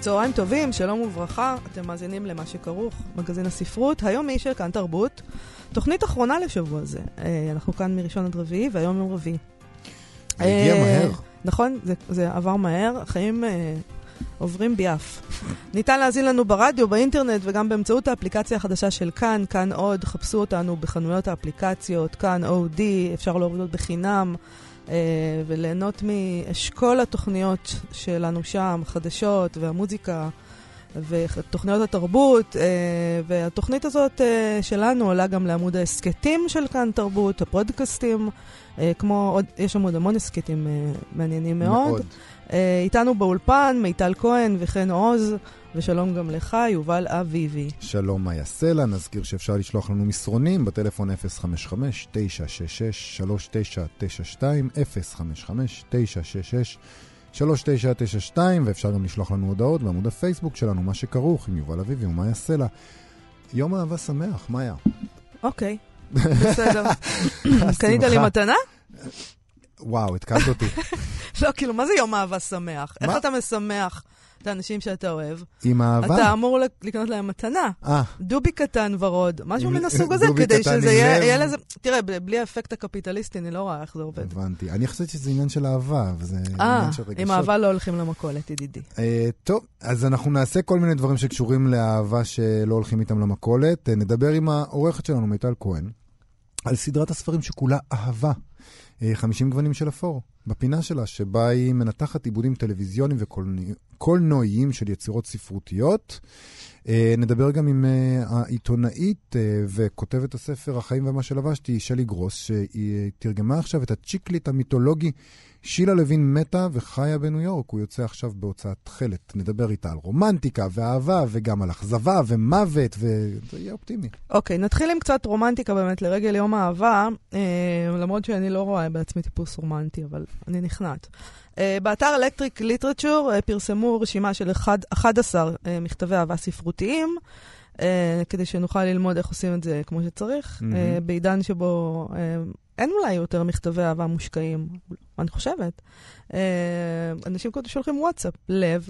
צהריים טובים, שלום וברכה, אתם מאזינים למה שכרוך, מגזין הספרות, היום מי של כאן תרבות. תוכנית אחרונה לשבוע זה, אה, אנחנו כאן מראשון עד רביעי, והיום יום רביעי. הגיע אה, מהר. נכון, זה, זה עבר מהר, החיים אה, עוברים ביעף. ניתן להאזין לנו ברדיו, באינטרנט וגם באמצעות האפליקציה החדשה של כאן, כאן עוד, חפשו אותנו בחנויות האפליקציות, כאן אודי, אפשר להוריד אותה בחינם. אה, וליהנות מאשכול התוכניות שלנו שם, חדשות והמוזיקה ותוכניות התרבות. אה, והתוכנית הזאת אה, שלנו עולה גם לעמוד ההסכתים של כאן תרבות, הפודקאסטים, כמו עוד, יש שם עוד המון הסכתים מעניינים מאוד. מאוד. איתנו באולפן מיטל כהן וכן עוז, ושלום גם לך, יובל אביבי. שלום, מאיה סלע, נזכיר שאפשר לשלוח לנו מסרונים בטלפון 055-966-3992, 055-966-3992, ואפשר גם לשלוח לנו הודעות בעמוד הפייסבוק שלנו, מה שכרוך עם יובל אביבי ומאיה סלע. יום אהבה שמח, מאיה. אוקיי, בסדר. קנית לי. מתנה? וואו, התקלת אותי. לא, כאילו, מה זה יום אהבה שמח? איך? אתה משמח את האנשים שאתה אוהב? עם אהבה? אתה אמור לק- לקנות להם מתנה. אה, דובי קטן ורוד, משהו מן הסוג הזה, כדי שזה יהיה לזה... תראה, בלי האפקט הקפיטליסטי, אני לא רואה איך זה עובד. הבנתי. אני חשבתי שזה עניין של אהבה, וזה אה, עניין של רגשות. עם אהבה לא הולכים למכולת, ידידי. אה, טוב, אז אנחנו נעשה כל מיני דברים שקשורים לאהבה שלא הולכים איתם למכולת. אה, נדבר עם העורכת שלנו, מיטל כהן, על סדרת הספרים שכולה אהבה. אה, 50 גוונים של אפור, בפינה שלה, שבה היא מנתחת עיבודים טלוויזיוניים וקולנועיים של יצירות ספרותיות. אה, נדבר גם עם אה, העיתונאית אה, וכותבת הספר החיים ומה שלבשתי, שלי גרוס, שהיא תרגמה עכשיו את הצ'יקליט המיתולוגי שילה לוין מתה וחיה בניו יורק, הוא יוצא עכשיו בהוצאת תכלת. נדבר איתה על רומנטיקה ואהבה וגם על אכזבה ומוות, וזה יהיה אופטימי. אוקיי, נתחיל עם קצת רומנטיקה באמת לרגל יום האהבה, אה, למרות שאני לא רואה בעצמי טיפוס רומנטי, אבל אני נכנעת. אה, באתר אלקטריק ליטרצ'ור אה, פרסמו רשימה של אחד, 11 אה, מכתבי אהבה ספרותיים, אה, כדי שנוכל ללמוד איך עושים את זה כמו שצריך, מהמם. אה, בעידן שבו אה, אין אולי יותר מכתבי אהבה מושקעים, אני חושבת. אה, אנשים קודם שולחים וואטסאפ, לב,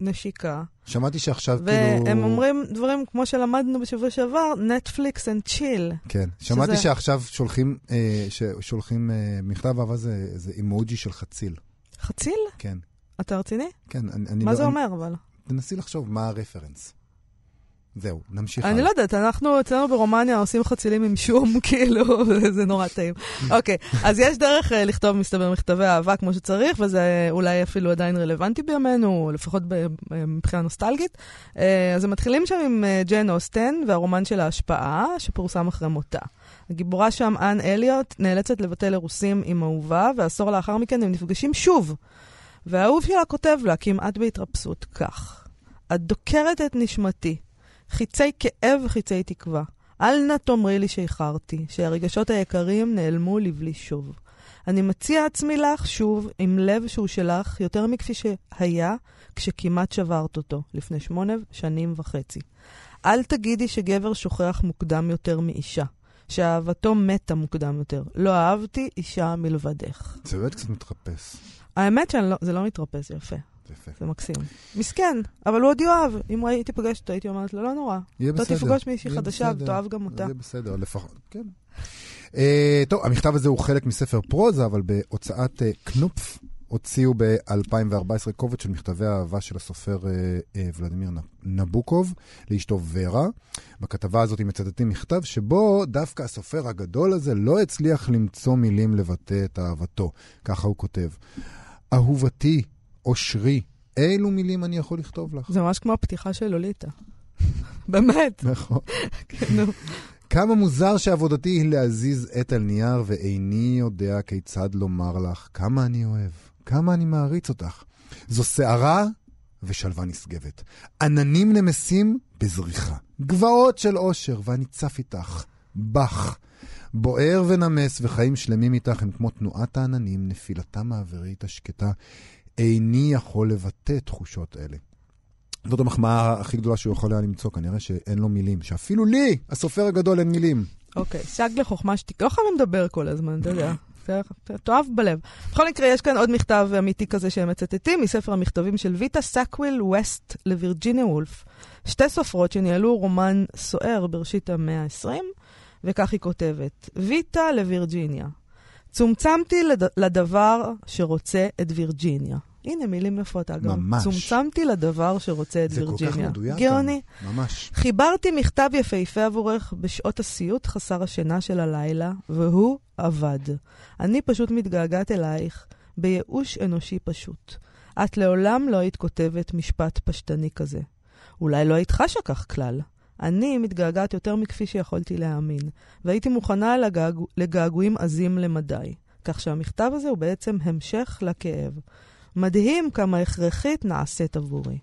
נשיקה, שמעתי שעכשיו כאילו... והם אומרים דברים כמו שלמדנו בשבוע שעבר, Netflix and chill. כן, שמעתי שזה- שעכשיו שולחים, אה, ששולחים אה, מכתב אהבה זה, זה אימוג'י של חציל. חציל? כן, אתה רציני? כן. אני, אני מה לא, זה אני, אומר אבל? תנסי לחשוב מה הרפרנס. זהו, נמשיך אני. לא יודעת, אנחנו אצלנו ברומניה עושים חצילים עם שום, כאילו, זה נורא טעים. אוקיי, אז יש דרך אה, לכתוב, מסתבר, מכתבי אהבה כמו שצריך, וזה אולי אפילו עדיין רלוונטי בימינו, לפחות אה, מבחינה נוסטלגית. אה, אז הם מתחילים שם עם ג'ן אוסטן והרומן של ההשפעה, שפורסם אחרי מותה. הגיבורה שם, אן אליוט, נאלצת לבטל אירוסים עם אהובה, ועשור לאחר מכן הם נפגשים שוב. והאהוב שלה כותב לה, כמעט בהתרפסות, כך: את דוקרת את נשמתי, חיצי כאב וחיצי תקווה. אל נא תאמרי לי שאיחרתי, שהרגשות היקרים נעלמו לבלי שוב. אני מציע עצמי לך שוב, עם לב שהוא שלך, יותר מכפי שהיה כשכמעט שברת אותו, לפני שמונה שנים וחצי. אל תגידי שגבר שוכח מוקדם יותר מאישה, שאהבתו מתה מוקדם יותר. לא אהבתי אישה מלבדך. זה באמת קצת מתרפס. האמת שזה לא מתרפס, זה יפה, יפה. זה מקסים. מסכן, אבל הוא עוד יאהב. אם הייתי פוגשת אותו, הייתי אומרת לו, לא נורא. יהיה אתה בסדר. תפגוש מישהי חדשה. ותאהב גם אותה. יהיה בסדר, לפחות, כן. אה, טוב, המכתב הזה הוא חלק מספר פרוזה, אבל בהוצאת אה, קנופף הוציאו ב-2014 קובץ של מכתבי האהבה של הסופר אה, אה, ולדימיר נבוקוב לאשתו ורה. בכתבה הזאת מצטטים מכתב שבו דווקא הסופר הגדול הזה לא הצליח למצוא מילים לבטא את אהבתו. ככה הוא כותב: אהובתי, אושרי, אילו מילים אני יכול לכתוב לך? זה ממש כמו הפתיחה של לוליטה. באמת. נכון. כן, נו. כמה מוזר שעבודתי היא להזיז עט על נייר, ואיני יודע כיצד לומר לך כמה אני אוהב, כמה אני מעריץ אותך. זו שערה ושלווה נשגבת. עננים נמסים בזריחה. גבעות של אושר, ואני צף איתך, בך. בוער ונמס וחיים שלמים איתך הם כמו תנועת העננים, נפילתם האווירית השקטה. איני יכול לבטא תחושות אלה. זאת המחמאה הכי גדולה שהוא יכול היה למצוא, כנראה שאין לו מילים. שאפילו לי, הסופר הגדול, אין מילים. אוקיי, סייג לחוכמה שתיקה. לא חייבים לדבר כל הזמן, אתה יודע. תאהב בלב. בכל מקרה, יש כאן עוד מכתב אמיתי כזה שהם מצטטים מספר המכתבים של ויטה סאקוויל ווסט לווירג'יניה וולף, שתי סופרות שניהלו רומן סוער בראשית המאה ה-20, וכך היא כותבת: ויטה לווירג'יניה, צומצמתי לד... לדבר שרוצה את וירג'יניה. הנה מילים יפות, אגב. ממש. צומצמתי לדבר שרוצה את זה כל וירג'יניה. כך מדויק. גאוני. ממש. חיברתי מכתב יפהפה עבורך בשעות הסיוט חסר השינה של הלילה, והוא עבד. אני פשוט מתגעגעת אלייך, בייאוש אנושי פשוט. את לעולם לא היית כותבת משפט פשטני כזה. אולי לא היית חשה כך כלל. אני מתגעגעת יותר מכפי שיכולתי להאמין, והייתי מוכנה לגעגוע, לגעגועים עזים למדי. כך שהמכתב הזה הוא בעצם המשך לכאב. מדהים כמה הכרחית נעשית עבורי.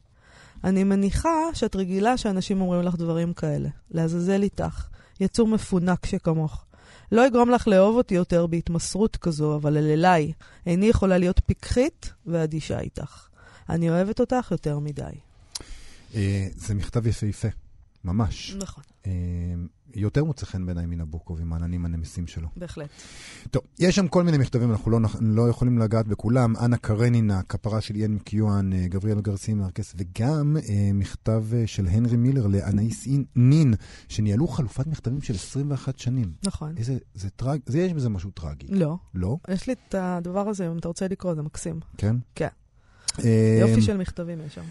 אני מניחה שאת רגילה שאנשים אומרים לך דברים כאלה. לעזאזל איתך. יצור מפונק שכמוך. לא אגרום לך לאהוב אותי יותר בהתמסרות כזו, אבל אל אליי. איני יכולה להיות פיקחית ואדישה איתך. אני אוהבת אותך יותר מדי. אה, זה מכתב יפהפה, ממש. נכון, אה, יותר מוצא חן בעיניי מן הבוקוב עם העננים הנמסים שלו. בהחלט. טוב, יש שם כל מיני מכתבים, אנחנו לא, לא יכולים לגעת בכולם. אנה קרנינה, כפרה של איין מקיואן, אה, גבריאל גרסין מרקס, וגם אה, מכתב אה, של הנרי מילר לאנאיס נין, שניהלו חלופת מכתבים של 21 שנים. נכון. איזה, זה טרג, זה יש בזה משהו טרגי. לא. לא? יש לי את הדבר הזה, אם אתה רוצה לקרוא, זה מקסים. כן? כן. אה, יופי של מכתבים יש שם.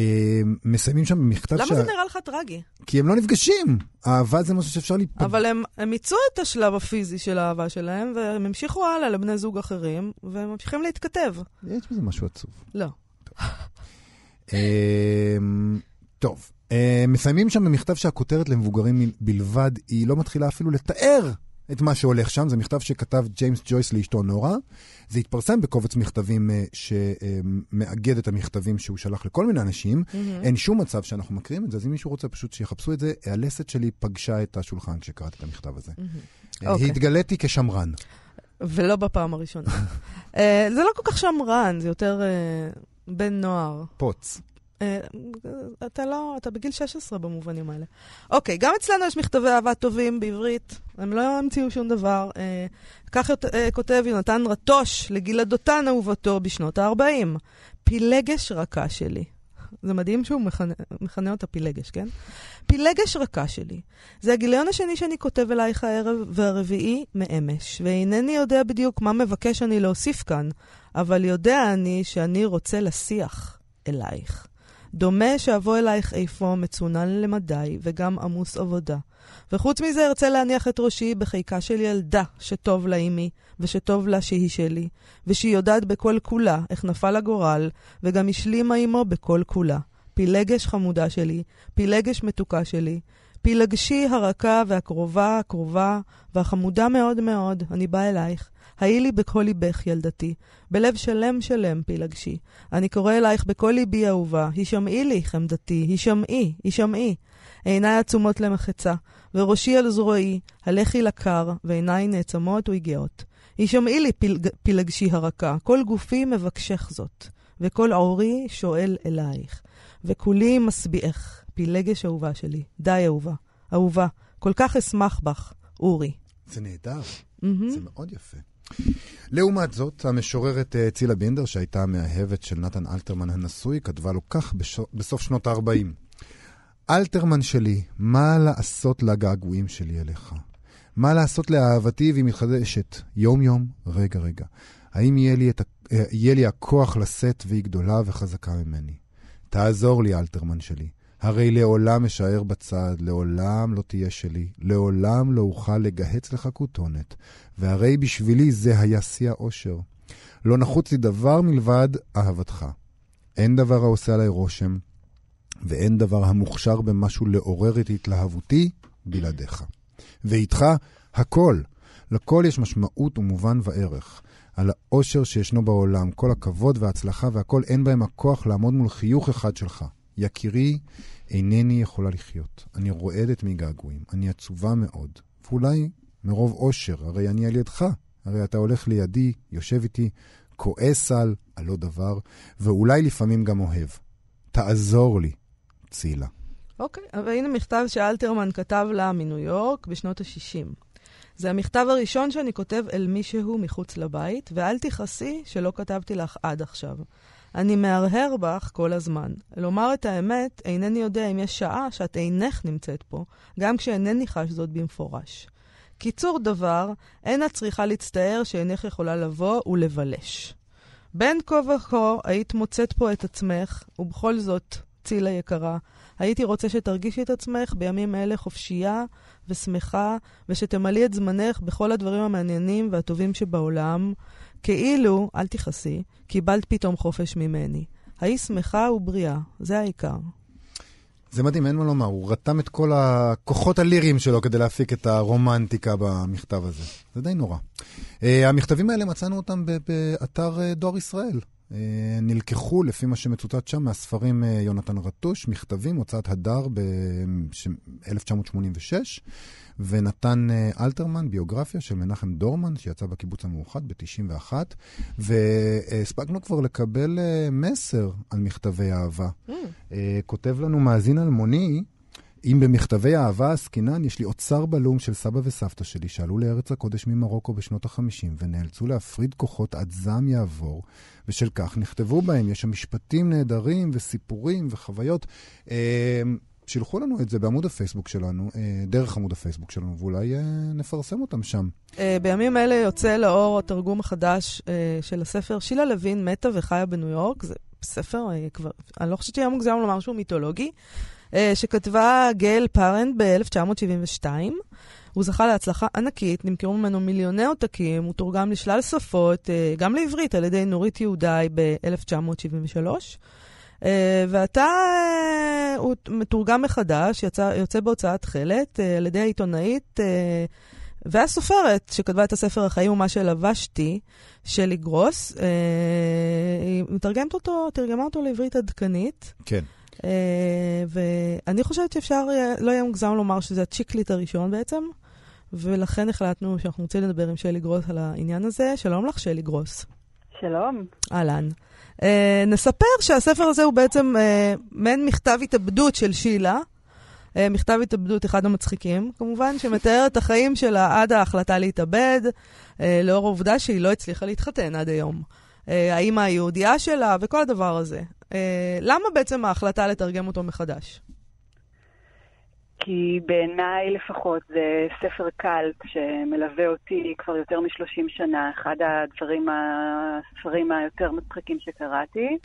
אה, מסיימים שם במכתב למה זה נראה לך טרגי? כי הם לא נפגשים. אהבה זה משהו שאפשר להיפגש. אבל הם, הם מיצו את השלב הפיזי של האהבה שלהם, והם המשיכו הלאה לבני זוג אחרים, והם ממשיכים להתכתב. יש בזה משהו עצוב. לא. אמ, טוב, אה, מסיימים שם במכתב שהכותרת למבוגרים בלבד, היא לא מתחילה אפילו לתאר את מה שהולך שם. זה מכתב שכתב ג'יימס ג'ויס לאשתו נורה. זה התפרסם בקובץ מכתבים אה, שמאגד את המכתבים שהוא שלח לכל מיני אנשים. אין שום מצב שאנחנו מקריאים את זה, אז אם מישהו רוצה פשוט שיחפשו את זה, הלסת שלי פגשה את השולחן כשקראתי את המכתב הזה. אה, אוקיי. התגליתי כשמרן. ולא בפעם הראשונה. אה, זה לא כל כך שמרן, זה יותר אה, בן נוער. פוץ. אה, אתה לא, אתה בגיל 16 במובנים האלה. אוקיי, גם אצלנו יש מכתבי אהבה טובים בעברית, הם לא המציאו שום דבר. אה, כך אה, כותב יונתן רטוש לגלעדותן אהובתו בשנות ה-40. פילגש רכה שלי. זה מדהים שהוא מכנה, מכנה אותה פילגש, כן? פילגש רכה שלי. זה הגיליון השני שאני כותב אלייך הערב, והרביעי מאמש. ואינני יודע בדיוק מה מבקש אני להוסיף כאן, אבל יודע אני שאני רוצה לשיח אלייך. דומה שאבוא אלייך איפה מצונן למדי וגם עמוס עבודה. וחוץ מזה ארצה להניח את ראשי בחיקה של ילדה שטוב לה עימי, ושטוב לה שהיא שלי, ושהיא יודעת בכל כולה איך נפל הגורל, וגם השלימה עמו בכל כולה. פילגש חמודה שלי, פילגש מתוקה שלי, פילגשי הרכה והקרובה הקרובה, והחמודה מאוד מאוד, אני באה אלייך. היי לי בכל ליבך, ילדתי, בלב שלם שלם פילגשי. אני קורא אלייך בכל ליבי אהובה, הישמעי לי, חמדתי, הישמעי, הישמעי. עיניי עצומות למחצה, וראשי על זרועי, הלכי לקר, ועיניי נעצמות וגאות. הישמעי לי פילג, פילגשי הרכה, כל גופי מבקשך זאת, וכל עורי שואל אלייך, וכולי משביעך, פילגש אהובה שלי, די אהובה, אהובה, כל כך אשמח בך, אורי. זה נהדר. מהמם. זה מאוד יפה. לעומת זאת, המשוררת אה, צילה בינדר, שהייתה המאהבת של נתן אלתרמן הנשוי, כתבה לו כך בסוף שנות ה-40. אלתרמן שלי, מה לעשות לגעגועים שלי אליך? מה לעשות לאהבתי והיא מתחדשת יום-יום, רגע-רגע? האם יהיה לי, את, אה, יהיה לי הכוח לשאת והיא גדולה וחזקה ממני? תעזור לי, אלתרמן שלי. הרי לעולם אשאר בצד, לעולם לא תהיה שלי, לעולם לא אוכל לגהץ לך כותונת, והרי בשבילי זה היה שיא האושר. לא נחוץ לי דבר מלבד אהבתך. אין דבר העושה עליי רושם, ואין דבר המוכשר במשהו לעורר את התלהבותי בלעדיך. ואיתך הכל. לכל יש משמעות ומובן וערך. על האושר שישנו בעולם, כל הכבוד וההצלחה והכל, אין בהם הכוח לעמוד מול חיוך אחד שלך. יקירי, אינני יכולה לחיות. אני רועדת מגעגועים, אני עצובה מאוד. ואולי מרוב אושר, הרי אני על ידך. הרי אתה הולך לידי, יושב איתי, כועס על, על לא דבר, ואולי לפעמים גם אוהב. תעזור לי, צילה. אוקיי, okay, והנה מכתב שאלתרמן כתב לה מניו יורק בשנות ה-60. זה המכתב הראשון שאני כותב אל מישהו מחוץ לבית, ואל תכעסי שלא כתבתי לך עד עכשיו. אני מהרהר בך כל הזמן. לומר את האמת, אינני יודע אם יש שעה שאת אינך נמצאת פה, גם כשאינני חש זאת במפורש. קיצור דבר, אין את צריכה להצטער שאינך יכולה לבוא ולבלש. בין כה וכה היית מוצאת פה את עצמך, ובכל זאת, צילה יקרה, הייתי רוצה שתרגישי את עצמך בימים אלה חופשייה ושמחה, ושתמלאי את זמנך בכל הדברים המעניינים והטובים שבעולם, כאילו, אל תכעסי, קיבלת פתאום חופש ממני. היי שמחה ובריאה, זה העיקר. זה מדהים, אין מה לומר, הוא רתם את כל הכוחות הליריים שלו כדי להפיק את הרומנטיקה במכתב הזה. זה די נורא. Uh, המכתבים האלה, מצאנו אותם באתר uh, דואר ישראל. Uh, נלקחו, לפי מה שמצוטט שם, מהספרים uh, יונתן רטוש, מכתבים, הוצאת הדר ב-1986. ונתן אה, אלתרמן, ביוגרפיה של מנחם דורמן, שיצא בקיבוץ המאוחד ב-91, והספקנו כבר לקבל אה, מסר על מכתבי אהבה. Mm. אה, כותב לנו מאזין אלמוני, אם במכתבי אהבה עסקינן, יש לי אוצר בלום של סבא וסבתא שלי שעלו לארץ הקודש ממרוקו בשנות ה-50 ונאלצו להפריד כוחות עד זעם יעבור, ושל כך נכתבו בהם. יש שם משפטים נהדרים וסיפורים וחוויות. שילחו לנו את זה בעמוד הפייסבוק שלנו, אה, דרך עמוד הפייסבוק שלנו, ואולי אה, נפרסם אותם שם. אה, בימים אלה יוצא לאור התרגום החדש של הספר שילה לוין מתה וחיה בניו יורק. זה ספר כבר, אני לא חושבת שיהיה מוגזם לומר שהוא מיתולוגי, שכתבה גייל פארנט ב-1972. הוא זכה להצלחה ענקית, נמכרו ממנו מיליוני עותקים, הוא תורגם לשלל שפות, גם לעברית על ידי נורית יהודאי ב-1973. אה, ועתה הוא מתורגם מחדש, יצא, יוצא בהוצאת תכלת על ידי העיתונאית והסופרת שכתבה את הספר החיים ומה שלבשתי, שלי גרוס. Uh, היא מתרגמת אותו, תרגמה אותו לעברית עדכנית. כן. Uh, ואני חושבת שאפשר, לא יהיה מוגזם לומר שזה הצ'יקליט הראשון בעצם, ולכן החלטנו שאנחנו רוצים לדבר עם שלי גרוס על העניין הזה. שלום לך, שלי גרוס. שלום. אהלן. Uh, נספר שהספר הזה הוא בעצם uh, מעין מכתב התאבדות של שילה. Uh, מכתב התאבדות אחד המצחיקים, כמובן, שמתאר את החיים שלה עד ההחלטה להתאבד, uh, לאור העובדה שהיא לא הצליחה להתחתן עד היום. Uh, האימא היהודייה שלה וכל הדבר הזה. למה בעצם ההחלטה לתרגם אותו מחדש? כי בעיניי לפחות זה ספר קלט שמלווה אותי כבר יותר מ-30 שנה, אחד הדברים, הספרים היותר מצחיקים שקראתי.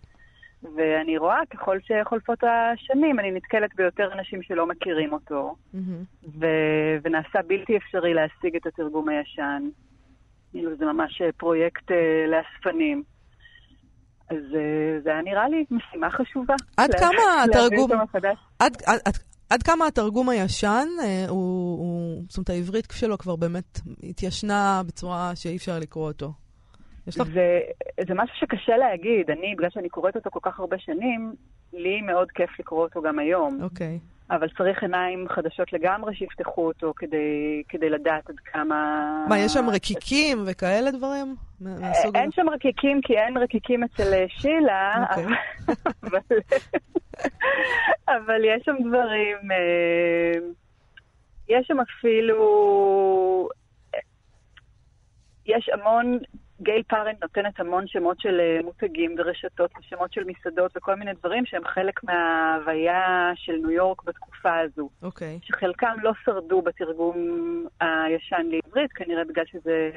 ואני רואה, ככל שחולפות השנים, אני נתקלת ביותר אנשים שלא מכירים אותו, mm-hmm. ו- ונעשה בלתי אפשרי להשיג את התרגום הישן. כאילו, זה ממש פרויקט uh, לאספנים. אז uh, זה היה נראה לי משימה חשובה. עד כמה התרגום... עד, עד, עד, עד כמה התרגום הישן, אה, הוא, הוא, זאת אומרת, העברית שלו כבר באמת התיישנה בצורה שאי אפשר לקרוא אותו. לך... זה, זה משהו שקשה להגיד. אני, בגלל שאני קוראת אותו כל כך הרבה שנים, לי מאוד כיף לקרוא אותו גם היום. אוקיי. Okay. אבל צריך עיניים חדשות לגמרי שיפתחו אותו כדי, כדי לדעת עד כמה... מה, יש שם רקיקים וכאלה דברים? אין שם רקיקים כי אין רקיקים אצל אה, שילה. אוקיי. אבל, אבל יש שם דברים... אה, יש שם אפילו... יש המון גיי פארנט נותנת המון שמות של אה, מותגים ורשתות ושמות של מסעדות וכל מיני דברים שהם חלק מההוויה של ניו יורק בתקופה הזו. אוקיי. Okay. שחלקם לא שרדו בתרגום הישן לעברית, כנראה בגלל שזה,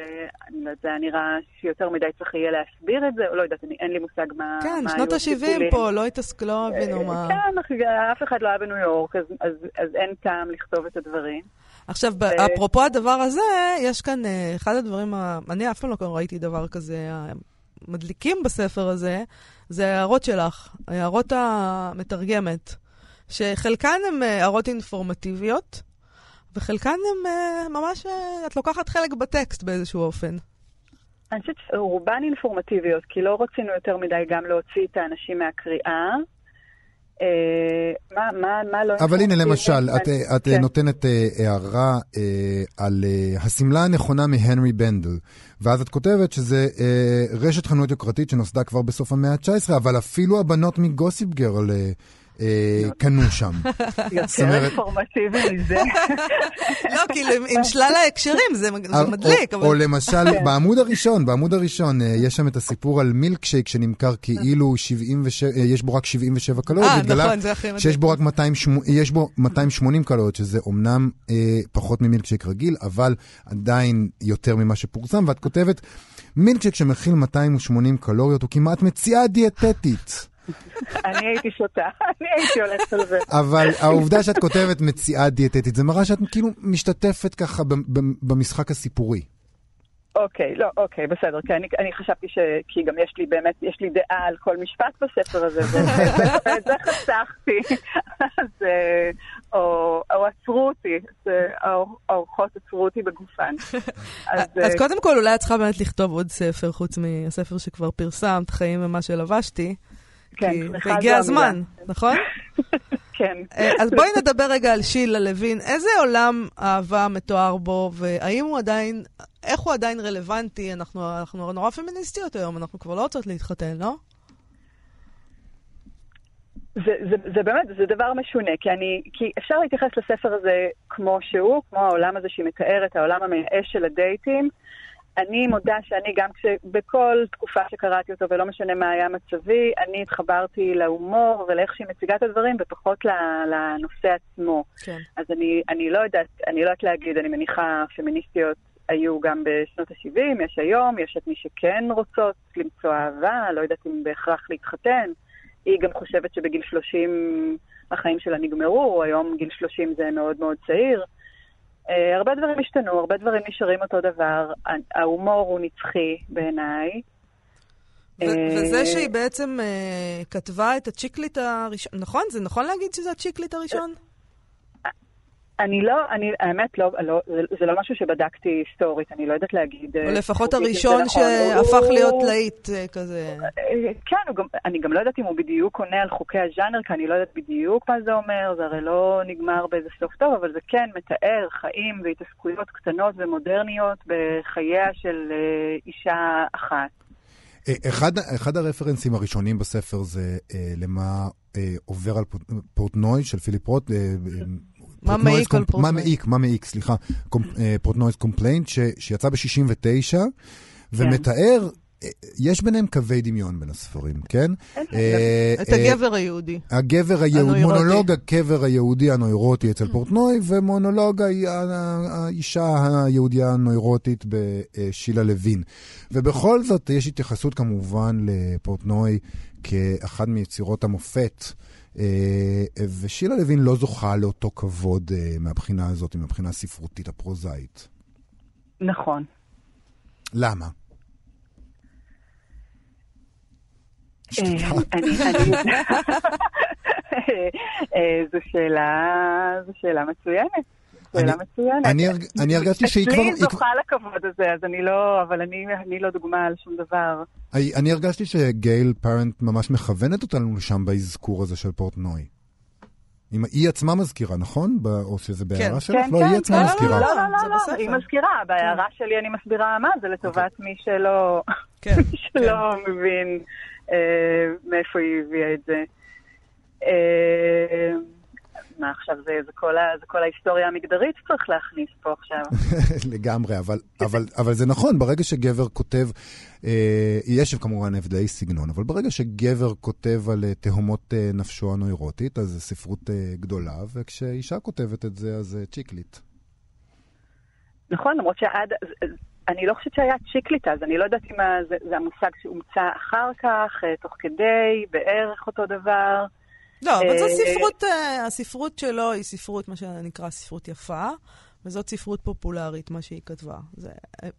אני לא היה נראה שיותר מדי צריך יהיה להסביר את זה, או לא יודעת, אני, אין לי מושג מה... כן, מה שנות ה-70 פה, לא התעסקו, לא הבינו מה... כן, אף אחד לא היה בניו יורק, אז, אז, אז אין טעם לכתוב את הדברים. עכשיו, ו... אפרופו הדבר הזה, יש כאן uh, אחד הדברים, ה... אני אף פעם לא ראיתי דבר כזה, המדליקים בספר הזה, זה ההערות שלך, ההערות המתרגמת, שחלקן הן אה, הערות אינפורמטיביות, וחלקן הן uh, ממש, uh, את לוקחת חלק בטקסט באיזשהו אופן. אני חושבת שרובן אינפורמטיביות, כי לא רצינו יותר מדי גם להוציא את האנשים מהקריאה. אה, מה, מה, מה לא... אבל הנה, נכון? למשל, כן. את, אה, את אה, כן. נותנת הערה אה, על אה, השמלה הנכונה מהנרי בנדל, ואז את כותבת שזה אה, רשת חנויות יוקרתית שנוסדה כבר בסוף המאה ה-19, אבל אפילו הבנות מגוסיפ גרל אה, קנו שם. יותר אינפורמטיבי מזה. לא, כאילו, עם- שלל ההקשרים, זה או- מדליק. או, למשל, בעמוד הראשון, בעמוד הראשון, אה, יש שם את הסיפור על מילקשייק שנמכר כאילו 77, אה, יש בו רק 77 קלוריות, אה, נכון, זה הכי מדליק. שיש בו רק 280, יש בו 280 קלוריות, שזה אומנם אה, פחות ממילקשייק רגיל, אבל עדיין יותר ממה שפורסם, ואת כותבת, מילקשייק שמכיל 280 קלוריות הוא כמעט מציאה דיאטטית. אני הייתי שותה, אני הייתי הולכת על זה. אבל העובדה שאת כותבת מציאה דיאטטית, זה מראה שאת כאילו משתתפת ככה במשחק הסיפורי. אוקיי, לא, אוקיי, בסדר, כי אני, אני חשבתי ש... כי גם יש לי באמת, יש לי דעה על כל משפט בספר הזה, ואת זה- חסכתי. אז, אה, או, או עצרו אותי, אה, האורחות עצרו אותי בגופן. אז, אז אה, קודם כל, אולי את צריכה באמת לכתוב עוד ספר, חוץ מהספר שכבר פרסמת, חיים ומה שלבשתי. כן, כי- המילה. הזמן, נכון? כן. אה, אז בואי נדבר רגע על שילה לוין. איזה עולם אהבה מתואר בו, והאם הוא עדיין, איך הוא עדיין רלוונטי? אנחנו, אנחנו נורא פמיניסטיות היום, אנחנו כבר לא רוצות להתחתן, לא? זה, זה, זה באמת, זה דבר משונה, כי, אני, כי אפשר להתייחס לספר הזה כמו שהוא, כמו העולם הזה שהיא מתארת, העולם המייאש של הדייטים. אני מודה שאני גם כשבכל תקופה שקראתי אותו, ולא משנה מה היה מצבי, אני התחברתי להומור ולאיך שהיא מציגה את הדברים, ופחות לנושא עצמו. כן. אז אני, אני לא יודעת, אני לא יודעת להגיד, אני מניחה פמיניסטיות היו גם בשנות ה-70, יש היום, יש את מי שכן רוצות למצוא אהבה, לא יודעת אם בהכרח להתחתן. היא גם חושבת שבגיל 30 החיים שלה נגמרו, היום גיל 30 זה מאוד מאוד צעיר. Uh, הרבה דברים השתנו, הרבה דברים נשארים אותו דבר. ההומור הוא נצחי בעיניי. אה, וזה שהיא בעצם אה, כתבה את הצ'יקליט הראשון, נכון? זה נכון להגיד שזה הצ'יקליט הראשון? אני לא, אני, האמת, לא, לא, זה, זה לא משהו שבדקתי היסטורית, אני לא יודעת להגיד... או אה, לפחות אם זה הראשון נכון. שהפך הוא- להיות להיט אה, כזה. אה, כן, גם, אני גם לא יודעת אם הוא בדיוק עונה על חוקי הז'אנר, כי אני לא יודעת בדיוק מה זה אומר, זה הרי לא נגמר באיזה סוף טוב, אבל זה כן מתאר חיים והתעסקויות קטנות ומודרניות בחייה של אישה אחת. אחד, אחד הרפרנסים הראשונים בספר זה אה, למה אה, עובר על פורט- פורטנוי של פיליפ רוט. אה, מה Portnoy's מעיק על comp- מה? מעיק, מה מעיק, סליחה. אה, Portnoy's Complaint, ש- שיצא ב-69, ומתאר, אה, יש ביניהם קווי דמיון בין הספרים, כן? אה, את אה, הגבר היהודי. הגבר היהודי. מונולוג הגבר היהודי הנוירוטי אצל פורטנוי, ומונולוג האישה היהודיה הנוירוטית בשילה לוין. ובכל זאת, יש התייחסות כמובן לפורטנוי כאחד מיצירות המופת. אה, ושילה לוין לא זוכה לאותו כבוד אה, מהבחינה הזאת, מהבחינה הספרותית הפרוזאית. נכון. למה? אה, זו שאלה מצוינת. שאלה אני- מצוינת. אני אני הרגשתי שהיא כבר... אצלי היא זוכה לכבוד הזה, אז אני לא, אבל אני אני לא דוגמה על שום דבר. אני, אני הרגשתי שגייל פרנט ממש מכוונת אותנו לשם באזכור הזה של פורטנוי. אם היא עצמה מזכירה, נכון? או שזה בהערה שלך? כן, לא, כן, היא עצמה לא, לא, מזכירה. לא, לא, לא, לא, בספר. היא מזכירה. בהערה שלי אני מסבירה מה, זה לטובת מי שלא כן, מי שלא מבין אה, מאיפה היא הביאה את זה. אה, מה עכשיו, זה זה כל ה- זה כל ההיסטוריה המגדרית שצריך להכניס פה עכשיו. לגמרי, אבל, אבל, אבל זה נכון, ברגע שגבר כותב, אה, יש כמובן הבדלי סגנון, אבל ברגע שגבר כותב על אה, תהומות אה, נפשו הנוירוטית, אז זו ספרות אה, גדולה, וכשאישה כותבת את זה, אז זה צ'יקליט. נכון, למרות שעד... אני לא חושבת שהיה צ'יקליט אז, אני לא יודעת אם זה, זה המושג שהומצא אחר כך, אה, תוך כדי, בערך אותו דבר. לא, אבל זו אה, ספרות, אה, הספרות שלו היא ספרות, מה שנקרא ספרות יפה, וזאת ספרות פופולרית, מה שהיא כתבה. זה,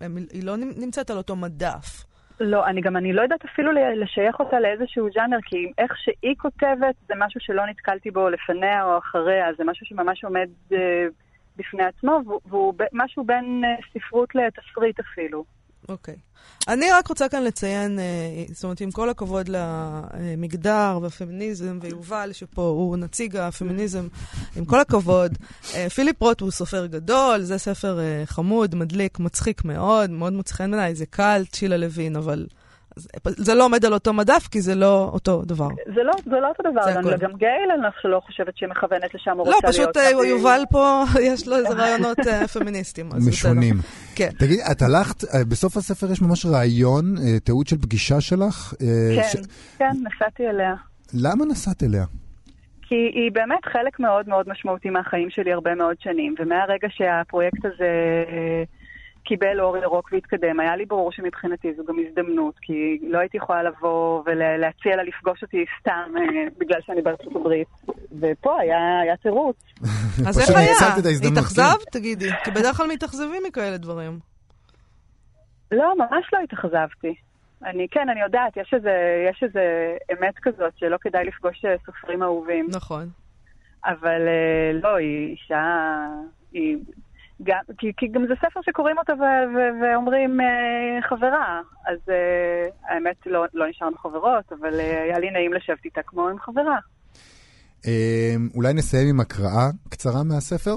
הם, היא לא נמצאת על אותו מדף. לא, אני גם, אני לא יודעת אפילו לשייך אותה לאיזשהו ז'אנר, כי איך שהיא כותבת זה משהו שלא נתקלתי בו לפניה או אחריה, זה משהו שממש עומד אה, בפני עצמו, והוא- והוא משהו בין אה, ספרות לתסריט אפילו. אוקיי. אני רק רוצה כאן לציין, אה, זאת אומרת, עם כל הכבוד למגדר והפמיניזם, ויובל, שפה הוא נציג הפמיניזם, עם כל הכבוד, אה, פיליפ רוט הוא סופר גדול, זה ספר אה, חמוד, מדליק, מצחיק מאוד, מאוד מוצא חן בעיניי, זה קל, צ'ילה לוין, אבל... זה לא עומד על אותו מדף, כי זה לא אותו דבר. זה לא, זה לא אותו דבר, אני. גם גייל, אני לא חושבת שהיא מכוונת לשם, הוא לא, רוצה פשוט להיות... אה, יובל פה, יש לו איזה רעיונות אה, פמיניסטיים. אז בסדר. משונים. כן. תגיד, את הלכת, אה, בסוף הספר יש ממש ראיון, אה, תיעוד של פגישה שלך. אה, ש- כן, כן, נסעתי אליה. למה נסעת אליה? כי היא באמת חלק מאוד מאוד משמעותי מהחיים שלי הרבה מאוד שנים, ומהרגע שהפרויקט הזה קיבל אור ירוק והתקדם, היה לי ברור שמבחינתי זו גם הזדמנות, כי לא הייתי יכולה לבוא ולהציע לה לפגוש אותי סתם אה, בגלל שאני בארצות הברית, ופה היה, היה תירוץ. אז איך היה? ההזדמנות. התאכזבת? תגידי. כי בדרך כלל מתאכזבים מכאלה דברים. לא, ממש לא התאכזבתי. אני, כן, אני יודעת, יש איזה, יש איזה אמת כזאת שלא כדאי לפגוש אה, סופרים אהובים. נכון. אבל אה, לא, היא אישה... היא... גם, כי, כי גם זה ספר שקוראים אותו ו- ו- ואומרים אה, חברה, אז אה, האמת לא, לא נשארנו חברות, אבל אה, היה לי נעים לשבת איתה כמו עם חברה. אה, אולי נסיים עם הקראה קצרה מהספר?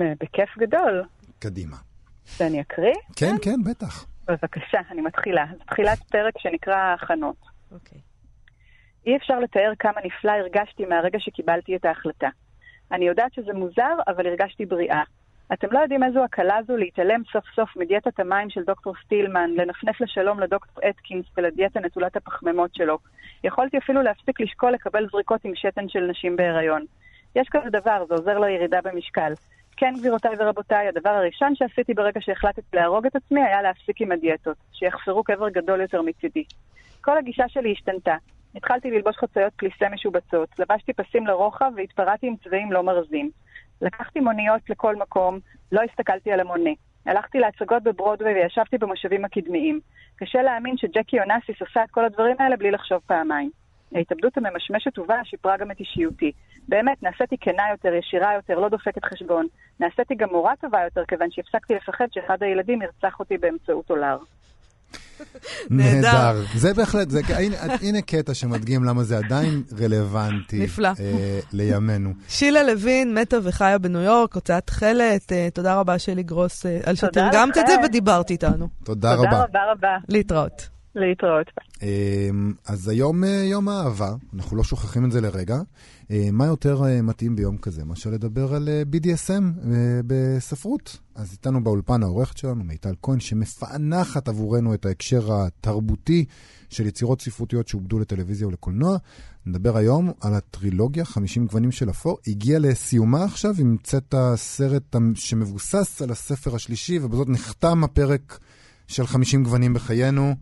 אה, בכיף גדול. קדימה. שאני אקריא? כן, כן, בטח. בבקשה, אני מתחילה. זו תחילת פרק שנקרא הכנות. אוקיי. אי אפשר לתאר כמה נפלא הרגשתי מהרגע שקיבלתי את ההחלטה. אני יודעת שזה מוזר, אבל הרגשתי בריאה. אתם לא יודעים איזו הקלה זו להתעלם סוף סוף מדיאטת המים של דוקטור סטילמן, לנפנף לשלום לדוקטור אטקינס ולדיאטה נטולת הפחמימות שלו. יכולתי אפילו להפסיק לשקול לקבל זריקות עם שתן של נשים בהיריון. יש כזה דבר, זה עוזר לירידה במשקל. כן, גבירותיי ורבותיי, הדבר הראשון שעשיתי ברגע שהחלטתי להרוג את עצמי היה להפסיק עם הדיאטות, שיחפרו קבר גדול יותר מצידי. כל הגישה שלי השתנתה. התחלתי ללבוש חצאיות פליסה משובצות, לבשתי פסים לרוחב והתפרעתי עם צבעים לא מרזים. לקחתי מוניות לכל מקום, לא הסתכלתי על המונה. הלכתי להצגות בברודווי וישבתי במושבים הקדמיים. קשה להאמין שג'קי אונסיס עושה את כל הדברים האלה בלי לחשוב פעמיים. ההתאבדות הממשמשת ובאה שיפרה גם את אישיותי. באמת, נעשיתי כנה יותר, ישירה יותר, לא דופקת חשבון. נעשיתי גם מורה טובה יותר, כיוון שהפסקתי לפחד שאחד הילדים ירצח אותי באמצעות אולר. נהדר. זה בהחלט, זה, הנה, הנה קטע שמדגים למה זה עדיין רלוונטי. נפלא. אה, לימינו. שילה לוין מתה וחיה בניו יורק, הוצאת תכלת. אה, תודה רבה שלי גרוס אה, על תודה שתרגמת את זה. ודיברת איתנו. תודה תודה רבה. רבה רבה. להתראות. להתראות. אמ, אז היום אה, יום האהבה, אנחנו לא שוכחים את זה לרגע. אה, מה יותר אה, מתאים ביום כזה מאשר לדבר על BDSM בספרות? אז איתנו באולפן העורכת שלנו, מיטל כהן, שמפענחת עבורנו את ההקשר התרבותי של יצירות ספרותיות שעובדו לטלוויזיה ולקולנוע. נדבר היום על הטרילוגיה, 50 גוונים של אפור. הגיעה לסיומה עכשיו, המצאת סרט המ- שמבוסס על הספר השלישי, ובזאת נחתם הפרק של 50 גוונים בחיינו.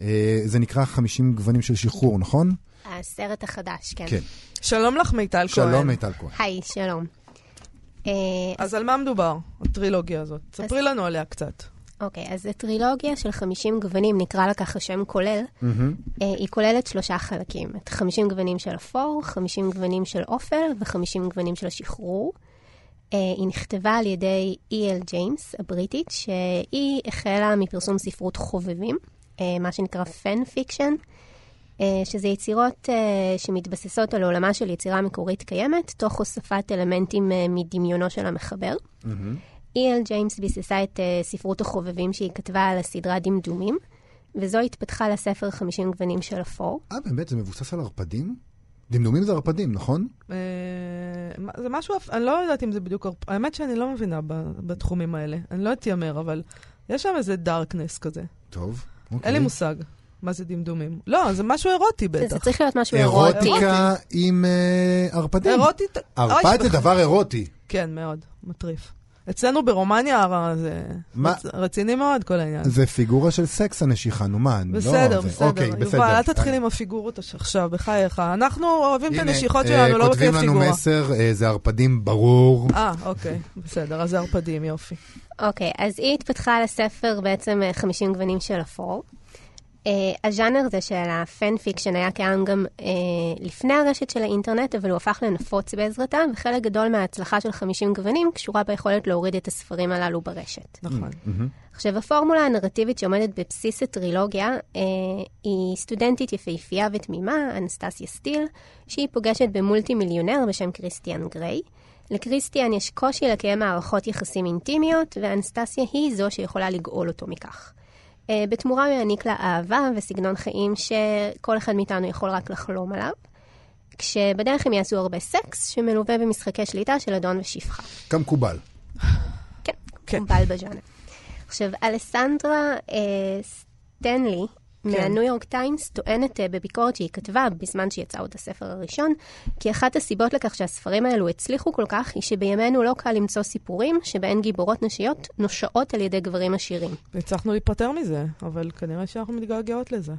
אה, זה נקרא 50 גוונים של שחרור, נכון? הסרט החדש, כן. כן. שלום לך, מיטל כהן. שלום, מיטל כהן. היי, שלום. אה, אז על מה מדובר, הטרילוגיה הזאת? ספרי לנו עליה קצת. אוקיי, אז הטרילוגיה של 50 גוונים, נקרא לה ככה שם כולל, אה, היא כוללת שלושה חלקים. את 50 גוונים של אפור, 50 גוונים של אופל ו-50 גוונים של השחרור. אה, היא נכתבה על ידי E.L. ג'יימס, הבריטית, שהיא החלה מפרסום ספרות חובבים, מה שנקרא fan fiction, אה, שזה יצירות אה, שמתבססות על עולמה של יצירה מקורית קיימת, תוך הוספת אלמנטים אה, מדמיונו של המחבר. E.L. ג'יימס ביססה את אה, ספרות החובבים שהיא כתבה על הסדרה דמדומים, וזו התפתחה לספר 50 גוונים של אפור. אה, באמת? זה מבוסס על ערפדים? דמדומים זה ערפדים, נכון? אה, מה- זה משהו, אני לא יודעת אם זה בדיוק, ערפ- האמת שאני לא מבינה בתחומים האלה. אני לא אתיימר, אבל יש שם איזה דארקנס כזה. טוב. אוקיי. אין לי מושג מה זה דמדומים. לא, זה משהו אירוטי זה בטח. צריך להיות משהו אירוטי. אירוטיקה עם אה, ערפדים. אירוטי... אוי, ערפד זה דבר אירוטי. כן, מאוד, מטריף. אצלנו ברומניה זה מה? רצ- רציני מאוד כל העניין. זה פיגורה של סקס הנשיכה, נו מה, אני לא... בסדר, זה- בסדר. אוקיי, בסדר. יובל, אל תתחיל עם הפיגורות עכשיו, בחייך. אנחנו אוהבים את הנה, הנשיכות אה, שלנו, לא לפי כותבים לנו. מסר, אה, זה ערפדים ברור. אה, אוקיי, בסדר, אז זה ערפדים, יופי. אוקיי, אז היא התפתחה לספר בעצם אה, 50 גוונים של אפור. אה, הז'אנר הזה של ה fan fiction היה קיים גם אה, לפני הרשת של האינטרנט, אבל הוא הפך לנפוץ בעזרתה, וחלק גדול מההצלחה של 50 גוונים קשורה ביכולת להוריד את הספרים הללו ברשת. נכון. עכשיו, הפורמולה הנרטיבית שעומדת בבסיס הטרילוגיה uh, היא סטודנטית יפהפייה ותמימה, אנסטסיה סטיל, שהיא פוגשת במולטי מיליונר בשם קריסטיאן גריי. לקריסטיאן יש קושי לקיים מערכות יחסים אינטימיות, ואנסטסיה היא זו שיכולה לגאול אותו מכך. Uh, בתמורה הוא יעניק לה אהבה וסגנון חיים שכל אחד מאיתנו יכול רק לחלום עליו. כשבדרך הם יעשו הרבה סקס, שמלווה במשחקי שליטה של אדון ושפחה. כמקובל. כן, כן. מקובל בז'אנר. עכשיו, אלסנדרה אה, סטנלי, כן. מהניו יורק טיימס, טוענת אה, בביקורת שהיא כתבה בזמן שיצא עוד הספר הראשון, כי אחת הסיבות לכך שהספרים האלו הצליחו כל כך, היא שבימינו לא קל למצוא סיפורים שבהן גיבורות נשיות נושעות על ידי גברים עשירים. הצלחנו להיפטר מזה, אבל כנראה שאנחנו מתגעגעות לזה.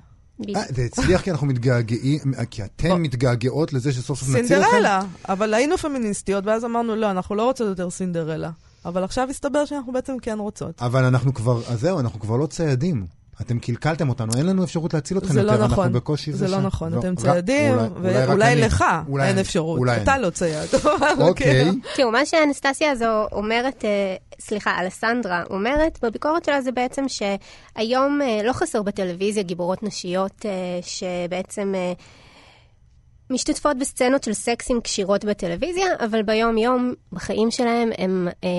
אה, זה הצליח כי אנחנו מתגעגעים, כי אתן. מתגעגעות לזה שסוף סוף נציל לכם? סינדרלה, אבל היינו פמיניסטיות, ואז אמרנו, לא, אנחנו לא רוצות יותר סינדרלה. אבל עכשיו הסתבר שאנחנו בעצם כן רוצות. אבל אנחנו כבר, אז זהו, אנחנו כבר לא ציידים. אתם קלקלתם אותנו, אין לנו אפשרות להציל אתכם זה יותר, לא נכון. אנחנו בקושי זה לא שם. נכון, אתם רק- ציידים, אולי- אולי רק ואולי. לך אולי אין אני. אפשרות. אולי אתה אני. לא צייד. אוקיי. תראו, מה שהאנסטסיה הזו אומרת, אה, סליחה, אלסנדרה אומרת, בביקורת שלה זה בעצם שהיום אה, לא חסר בטלוויזיה גיבורות נשיות אה, שבעצם משתתפות בסצנות של סקסים קשירות בטלוויזיה, אבל ביום-יום, בחיים שלהם, הם, אה,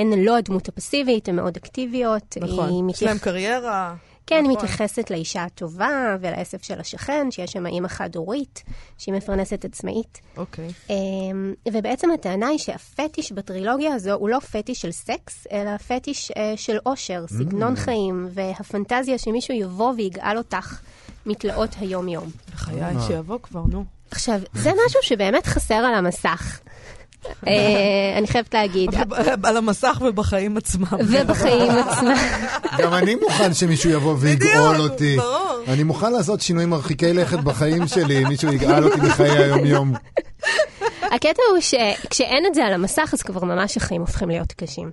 הן לא הדמות הפסיבית, הן מאוד אקטיביות. נכון, יש מתייח- להם קריירה. כן, היא נכון. מתייחסת לאישה הטובה ולעסק של השכן, שיש שם אימא חד-הורית, שהיא מפרנסת עצמאית. אוקיי. אמ, ובעצם הטענה היא שהפטיש בטרילוגיה הזו הוא לא פטיש של סקס, אלא פטיש אה, של אושר, סגנון חיים, והפנטזיה שמישהו יבוא ויגאל אותך מתלאות היום-יום. בחיי, שיבוא כבר, נו. עכשיו, זה משהו שבאמת חסר על המסך. אה, אני חייבת להגיד. על המסך ובחיים עצמם. ובחיים עצמם. גם אני מוכן שמישהו יבוא ויגאול אותי. ברור. אני מוכן לעשות שינויים מרחיקי לכת בחיים שלי, מישהו יגאל אותי מחיי היום-יום. הקטע הוא שכשאין את זה על המסך, אז כבר ממש החיים הופכים להיות קשים.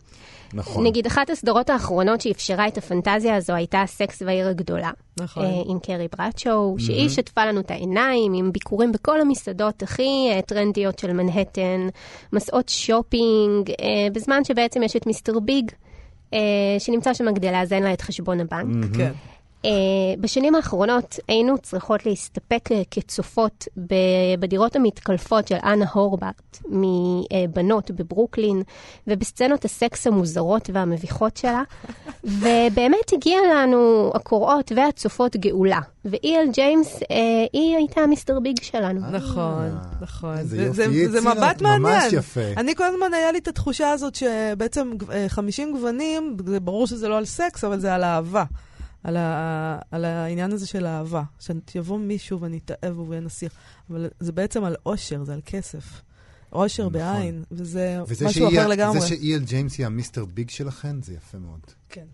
נכון. נגיד, אחת הסדרות האחרונות שאפשרה את הפנטזיה הזו הייתה סקס בעיר הגדולה. נכון. אה, עם קרי ברדשו, שהיא שטפה לנו את העיניים עם ביקורים בכל המסעדות הכי אה, טרנדיות של מנהטן, מסעות שופינג, אה, בזמן שבעצם יש את מיסטר ביג, אה, שנמצא שם כדי לאזן לה את חשבון הבנק. כן. אה, בשנים האחרונות היינו צריכות להסתפק אה, כצופות ב- בדירות המתקלפות של חנה הורבט מבנות בברוקלין, ובסצנות הסקס המוזרות והמביכות שלה, ובאמת הגיעה לנו הקוראות והצופות גאולה. ואי.אל ג'יימס, uh, היא הייתה מיסטר ביג שלנו. נכון, נכון. זה- יופי, זה- היא זה הצילה, מבט ממש מעניין. יפה. אני כל הזמן היה לי את התחושה הזאת שבעצם אה, 50 גוונים, זה ברור שזה לא על סקס, אבל זה על אהבה. על, ה, על העניין הזה של אהבה. שיבוא מישהו ונתאהב בו ונסיך. אבל זה בעצם על אושר, זה על כסף. אושר נכון. בעין, וזה וזה משהו שהיא- אחר לגמרי. זה שאי.אל ג'יימס היא המיסטר ביג שלכן, זה יפה מאוד. כן.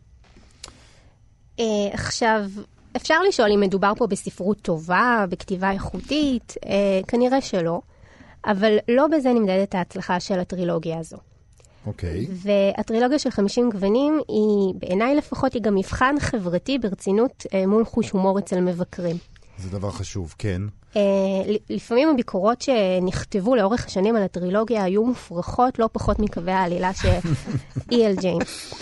Uh, עכשיו, אפשר לשאול אם מדובר פה בספרות טובה, בכתיבה איכותית, uh, כנראה שלא, אבל לא בזה נמדדת ההצלחה של הטרילוגיה הזו. אוקיי. והטרילוגיה של 50 גוונים היא, בעיניי לפחות, היא גם מבחן חברתי ברצינות uh, מול חוש הומור אצל מבקרים. זה דבר חשוב, כן. Uh, לפעמים הביקורות שנכתבו לאורך השנים על הטרילוגיה היו מופרכות לא פחות מקווי העלילה של אי.אל ג'יימס.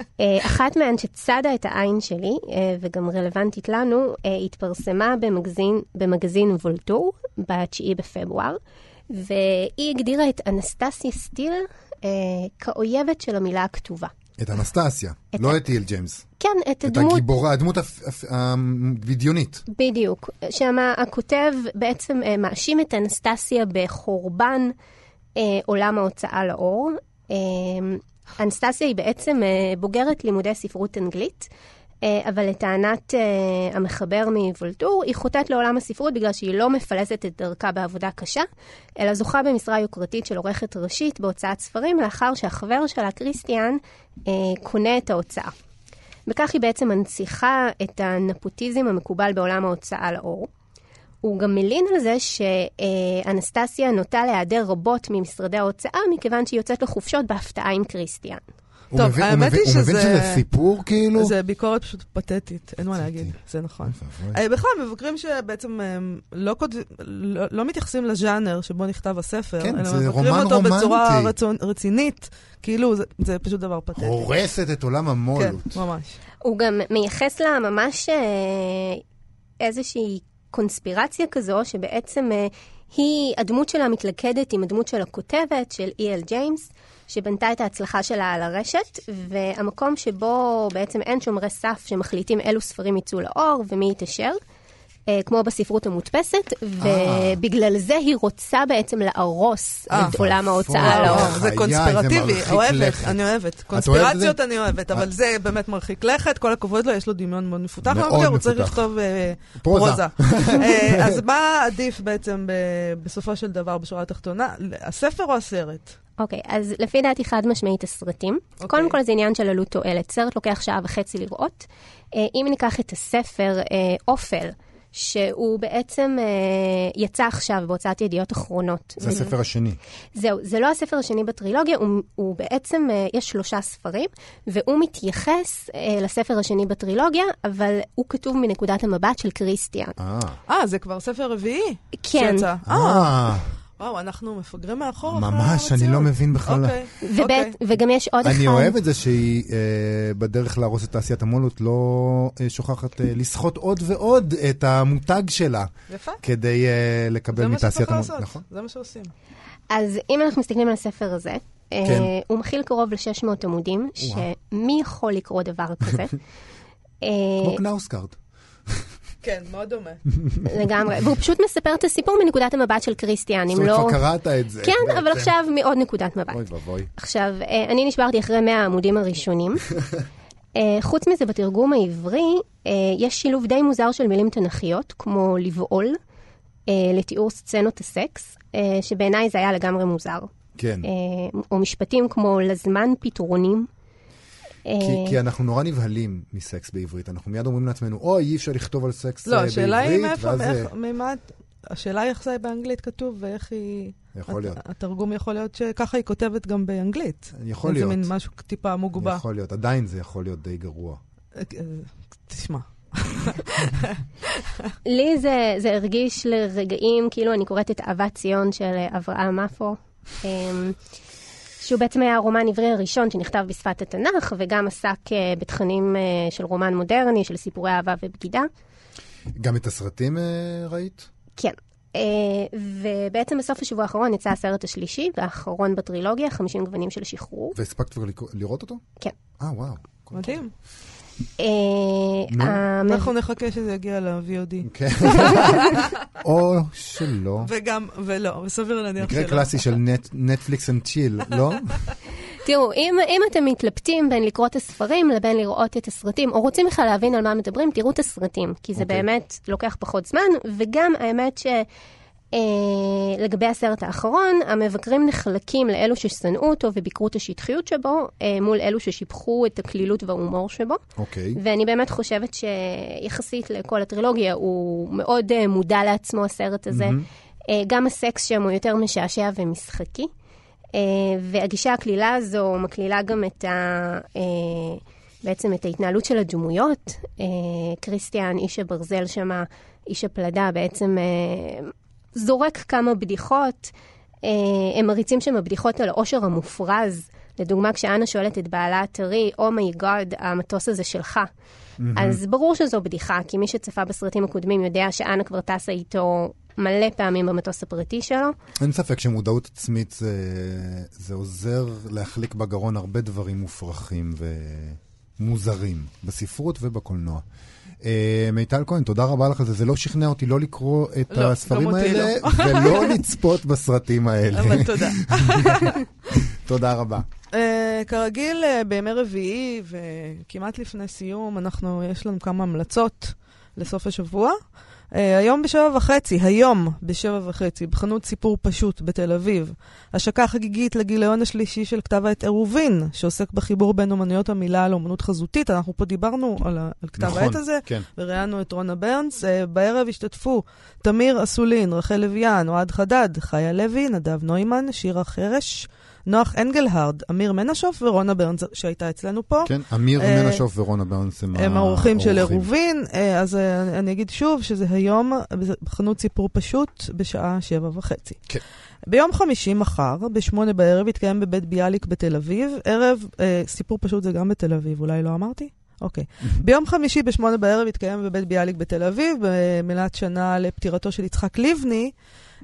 Uh, אחת מהן שצדה את העין שלי, uh, וגם רלוונטית לנו, uh, התפרסמה במגזין, במגזין וולטור ב-9 בפברואר, והיא הגדירה את אנסטסיה סטיל uh, כאויבת של המילה הכתובה. את אנסטסיה, את לא את אי.אל ג'יימס. כן, את את הדמות... הגיבורה, הדמות הפ- הפ- הבדיונית. בדיוק. שם הכותב בעצם אה, מאשים את אנסטסיה בחורבן אה, עולם ההוצאה לאור. אה, אנסטסיה היא בעצם אה, בוגרת לימודי ספרות אנגלית, אה, אבל לטענת אה, המחבר מוולטור, היא חוטאת לעולם הספרות בגלל שהיא לא מפלסת את דרכה בעבודה קשה, אלא זוכה במשרה יוקרתית של עורכת ראשית בהוצאת ספרים, לאחר שהחבר שלה, כריסטיאן, אה, קונה את ההוצאה. בכך היא בעצם מנציחה את הנפוטיזם המקובל בעולם ההוצאה לאור. הוא גם מלין על זה שאנסטסיה נוטה להיעדר רבות ממשרדי ההוצאה, מכיוון שהיא יוצאת לחופשות בהפתעה עם כריסטיאן. טוב, מבין- האמת מבין- היא הוא מבין שזה- שזה סיפור, כאילו? זה ביקורת פשוט פתטית, אין מה להגיד, זה נכון. אה, בכלל, מבקרים שבעצם אה, לא, כותב, לא, לא מתייחסים לז'אנר שבו נכתב הספר, כן, אלא מבקרים רומן אותו בצורה רומנטי. רצון, רצינית, כאילו זה, זה פשוט דבר פתטי. הורסת את עולם כן, המו"לות. ממש. הוא גם מייחס לה ממש אה, איזושהי קונספירציה כזו, שבעצם היא, הדמות שלה מתלכדת עם הדמות של הכותבת, של E.L. ג'יימס, שבנתה את ההצלחה שלה על הרשת, והמקום שבו בעצם אין שומרי סף שמחליטים אילו ספרים יצאו לאור ומי יתאשר. אה, כמו בספרות המודפסת, ובגלל זה היא רוצה בעצם להרוס אה. את עולם ההוצאה. לאור. וואו, זה קונספירטיבי, אוהבת, לכת. אני אוהבת. קונספירציות אני אוהבת, אבל זה באמת מרחיק לכת, כל הכבוד לו, יש לו דמיון מאוד מפותח. מאוד מאוד הוא צריך. לכתוב אה, פרוזה. פרוזה. אה, אז מה עדיף בעצם בסופו של דבר, בשורה התחתונה? הספר או הסרט? אוקיי, אז לפי דעתי חד משמעית הסרטים. אוקיי. קודם כל זה עניין של עלות תועלת. סרט לוקח שעה וחצי לראות. אה, אם ניקח את הספר אה, אופל, שהוא בעצם אה, יצא עכשיו בהוצאת ידיעות אחרונות. זה הספר השני. זהו, זה לא הספר השני בטרילוגיה, הוא, הוא בעצם, אה, יש שלושה ספרים, והוא מתייחס אה, לספר השני בטרילוגיה, אבל הוא כתוב מנקודת המבט של קריסטיאן. אה. אה, זה כבר ספר רביעי? כן. שיצא. אה. וואו, אנחנו מפגרים מאחור. אחרי ממש, אני. לא מבין בכלל. אוקיי, אוקיי. וגם יש עוד אחד. אני אוהב את זה שהיא אה, בדרך להרוס את תעשיית המו"לות, לא אה, שוכחת אה, לסחוט עוד ועוד את המותג שלה, יפה. כדי אה, לקבל זה מה מתעשיית שצריך המו"לות. לעשות, נכון. זה מה שעושים. אז אם אנחנו מסתכלים על הספר הזה, כן. הוא מכיל קרוב ל-600 עמודים, שמי יכול לקרוא דבר כזה? אה, כמו קנאוסקארט. כן, מאוד דומה. לגמרי, והוא פשוט מספר את הסיפור מנקודת המבט של קריסטיאן, זאת אם אומרת, לא... כבר קראת את זה. כן, אבל. עכשיו מעוד נקודת מבט. אוי ואבוי. עכשיו, אה, אני נשברתי אחרי 100 העמודים הראשונים. אה, חוץ מזה, בתרגום העברי, אה, יש שילוב די מוזר של מילים תנכיות, כמו לבעול, לתיאור סצנות הסקס, שבעיניי זה היה לגמרי מוזר. כן. או משפטים כמו לזמן פתרונים. אה, כי, כי אנחנו נורא נבהלים מסקס בעברית. אנחנו מיד אומרים לעצמנו, אוי, אי אפשר לכתוב על סקס לא, אה, השאלה היא בעברית, מאיפה, ואז, מאיפה- אה, ממה... השאלה היא איך זה באנגלית כתוב ואיך היא... יכול להיות. הת- התרגום יכול להיות שככה היא כותבת גם באנגלית. יכול להיות. זה מין משהו טיפה מוגבה. יכול להיות, עדיין זה יכול להיות די גרוע. תשמע. לי זה, זה הרגיש לרגעים, כאילו אני קוראת את אהבת ציון של אברהם מאפו, אמ, שהוא בעצם היה הרומן עברי הראשון שנכתב בשפת התנ"ך, וגם עסק אה, בתכנים אה, של רומן מודרני, של סיפורי אהבה ובגידה. גם את הסרטים אה, ראית? כן. ובעצם בסוף השבוע האחרון יצא הסרט השלישי והאחרון בטרילוגיה, 50 גוונים של שחרור. והספקת כבר לראות אותו? כן. אה, וואו. מדהים. אה, אנחנו נחכה שזה יגיע ל-VOD. כן. או שלא. וגם, ולא, וסביר להניח מקרה שלא. קלאסי של נט- Netflix and chill, לא? תראו, אם, אם אתם מתלבטים בין לקרוא את הספרים לבין לראות את הסרטים, או רוצים בכלל להבין על מה מדברים, תראו את הסרטים, כי זה אוקיי. באמת לוקח פחות זמן, וגם האמת ש... אה, לגבי הסרט האחרון, המבקרים נחלקים לאלו ששנאו אותו וביקרו את השטחיות שבו, אה, מול אלו ששיבחו את הקלילות וההומור שבו. אוקיי. ואני באמת חושבת שיחסית לכל הטרילוגיה, הוא מאוד אה, מודע לעצמו, הסרט הזה. אה, גם הסקס שם הוא יותר משעשע ומשחקי. אה, והגישה הקלילה הזו מקלילה גם את ה... אה, בעצם את ההתנהלות של הדמויות. אה, קריסטיאן, איש הברזל שמה, איש הפלדה, בעצם אה, זורק כמה בדיחות. אה, הם מריצים שם בדיחות על העושר המופרז. לדוגמה, כשאנה שואלת את בעלה הטרי, oh my God, המטוס הזה שלך. אז ברור שזו בדיחה, כי מי שצפה בסרטים הקודמים יודע שאנה כבר טסה איתו מלא פעמים במטוס הפרטי שלו. אין ספק שמודעות עצמית זה, זה עוזר להחליק בגרון הרבה דברים מופרכים ומוזרים, בספרות ובקולנוע. אה, מיטל כהן, תודה רבה לך על זה. זה לא שכנע אותי לא לקרוא את לא, הספרים האלה, לא. ולא לצפות בסרטים האלה. אבל תודה. תודה רבה. Uh, כרגיל, uh, בימי רביעי וכמעט לפני סיום, אנחנו, יש לנו כמה המלצות לסוף השבוע. Uh, היום בשבע וחצי, היום בשבע וחצי, בחנות סיפור פשוט בתל אביב. השקה חגיגית לגיליון השלישי של כתב העת עירובין, שעוסק בחיבור בין אומנויות המילה לאומנות חזותית. אנחנו פה דיברנו על, על כתב נכון, העת הזה, כן. וראיינו את רונה ברנס. Uh, בערב השתתפו תמיר אסולין, רחל לויאן, אוהד חדד, חיה לוי, נדב נוימן, שירה חרש, נוח אנגלהרד, אמיר מנשוף ורונה ברנס, שהייתה אצלנו פה. כן, אמיר אה, מנשוף ורונה ברנס הם הם האורחים של. עירובין, אה, אז אה, אני אגיד שוב שזה היום בחנות סיפור פשוט בשעה שבע וחצי. כן. ביום חמישי מחר, בשמונה בערב, יתקיים בבית ביאליק בתל אביב. ערב, אה, סיפור פשוט זה גם בתל אביב, אולי לא אמרתי? אוקיי. ביום חמישי בשמונה בערב יתקיים בבית ביאליק בתל אביב, במילת שנה לפטירתו של יצחק לבני.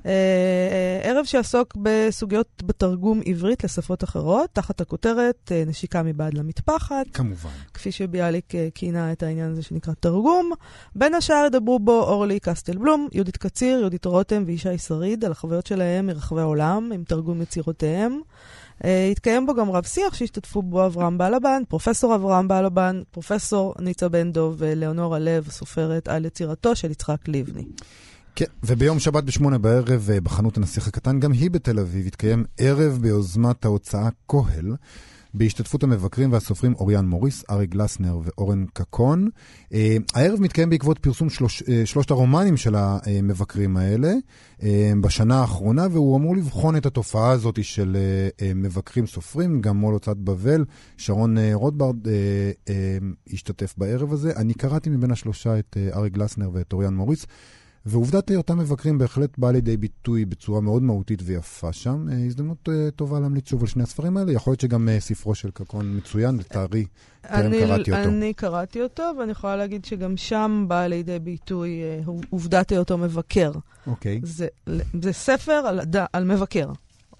אה, אה, ערב שיעסוק בסוגיות בתרגום עברית לשפות אחרות, תחת הכותרת אה, נשיקה מבעד למטפחת. כמובן. כפי שביאליק אה, כינה את העניין הזה שנקרא תרגום. בין השאר ידברו בו אורלי קסטלבלום, יהודית קציר, יהודית רותם וישי שריד על החוויות שלהם מרחבי העולם עם תרגום יצירותיהם. Uh, התקיים בו גם רב שיח שהשתתפו בו אברהם בלבן, פרופסור אברהם בלבן, פרופסור ניצה בן דב ולאונורה לב, סופרת על יצירתו של יצחק לבני. כן, וביום שבת בשמונה בערב אה, בחנות הנסיך הקטן, גם היא בתל אביב, התקיים ערב ביוזמת ההוצאה כהל, בהשתתפות המבקרים והסופרים אוריאן מוריס, ארי גלסנר ואורן קקון. אה, הערב מתקיים בעקבות פרסום שלוש, אה, שלושת הרומנים של המבקרים האלה אה, בשנה האחרונה, והוא אמור לבחון את התופעה הזאת של אה, אה, מבקרים סופרים, גם מול הוצאת בבל. שרון אה, רוטברד אה, אה, השתתף בערב הזה. אני קראתי מבין השלושה את אה, ארי גלסנר ואת אוריאן מוריס. ועובדת היותם מבקרים בהחלט באה לידי ביטוי בצורה מאוד מהותית ויפה שם. אה, הזדמנות אה, טובה להמליץ שוב על שני הספרים האלה. יכול להיות שגם אה, ספרו של קקון מצוין, לצערי, טרם קראתי אותו. אני קראתי אותו, ואני יכולה להגיד שגם שם באה לידי ביטוי עובדת היותו מבקר. אוקיי. זה, זה ספר על, על מבקר.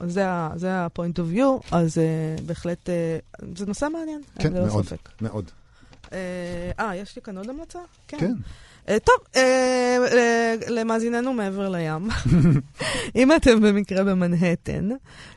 זה, ה- זה ה-point of view, אז uh, בהחלט, uh, זה נושא מעניין, כן, מאוד, ספק. מאוד. אה, יש לי כאן עוד המלצה? כן. אה, טוב, אה, ל- למאזיננו מעבר לים, אם אתם במקרה במנהטן,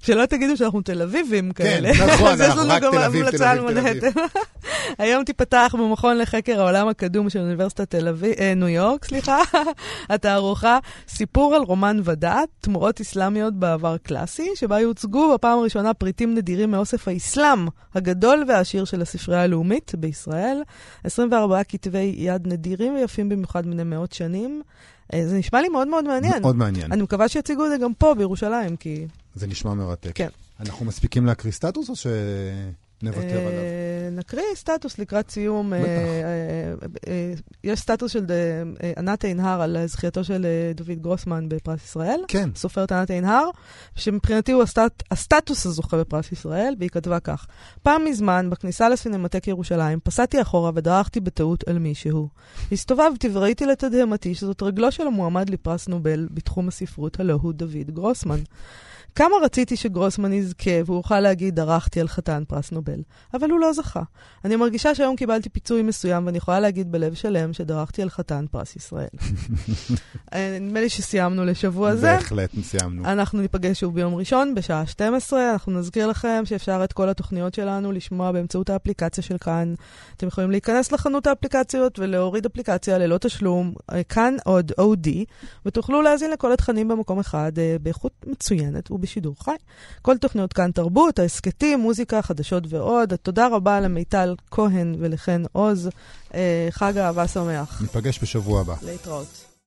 שלא תגידו שאנחנו תל אביבים כאלה, נכון, אז יש אנחנו רק תל אביב, תל אביב, תל אביב. מנהטן. היום תיפתח במכון לחקר העולם הקדום של אוניברסיטת תל אביב, אה, ניו יורק, סליחה, התערוכה סיפור על רומן ודעת, תמורות אסלאמיות בעבר קלאסי, שבה יוצגו בפעם הראשונה פריטים נדירים מאוסף האסלאם הגדול והעשיר של הספרייה הלאומית בישראל. 24 כתבי יד נדירים ויפים במיוחד בני מאות שנים. אה, זה נשמע לי מאוד מאוד מעניין. מאוד מעניין. אני מקווה שיציגו את זה גם פה בירושלים, כי... זה נשמע מרתק. כן. אנחנו מספיקים להקריא סטטוס או שנוותר עליו? אה, נקריא סטטוס לקראת סיום. אה. אה, יש סטטוס של ענת עינהר על זכייתו של דוד גרוסמן בפרס ישראל. כן. סופרת ענת עינהר, שמבחינתי הוא הסטט, הסטטוס הזוכה בפרס ישראל, והיא כתבה כך: פעם מזמן, בכניסה לסינמטק ירושלים, פסעתי אחורה ודרכתי בטעות על מישהו. הסתובבתי וראיתי לתדהמתי שזאת רגלו של המועמד לפרס נובל בתחום הספרות, הלא הוא דוד גרוסמן. כמה רציתי שגרוסמן יזכה והוא יוכל להגיד דרכתי על חתן פרס נובל, אבל הוא לא זכה. אני מרגישה שהיום קיבלתי פיצוי מסוים ואני יכולה להגיד בלב שלם שדרכתי על חתן פרס ישראל. אה, נדמה לי שסיימנו לשבוע זה. בהחלט, סיימנו. אנחנו ניפגש שוב ביום ראשון בשעה 12. אנחנו נזכיר לכם שאפשר את כל התוכניות שלנו לשמוע באמצעות האפליקציה של כאן. אתם יכולים להיכנס לחנות האפליקציות ולהוריד אפליקציה ללא תשלום, אה, כאן עוד אודי, ותוכלו להאזין לכל התכנים במקום אחד אה, באיכות מצוינת ובשידור חי. כל תוכניות כאן תרבות, ההסכתים, מוזיקה, חדשות ועוד. תודה רבה למיטל כהן ולחן עוז. אה, חג אהבה שמח. ניפגש בשבוע הבא. להתראות.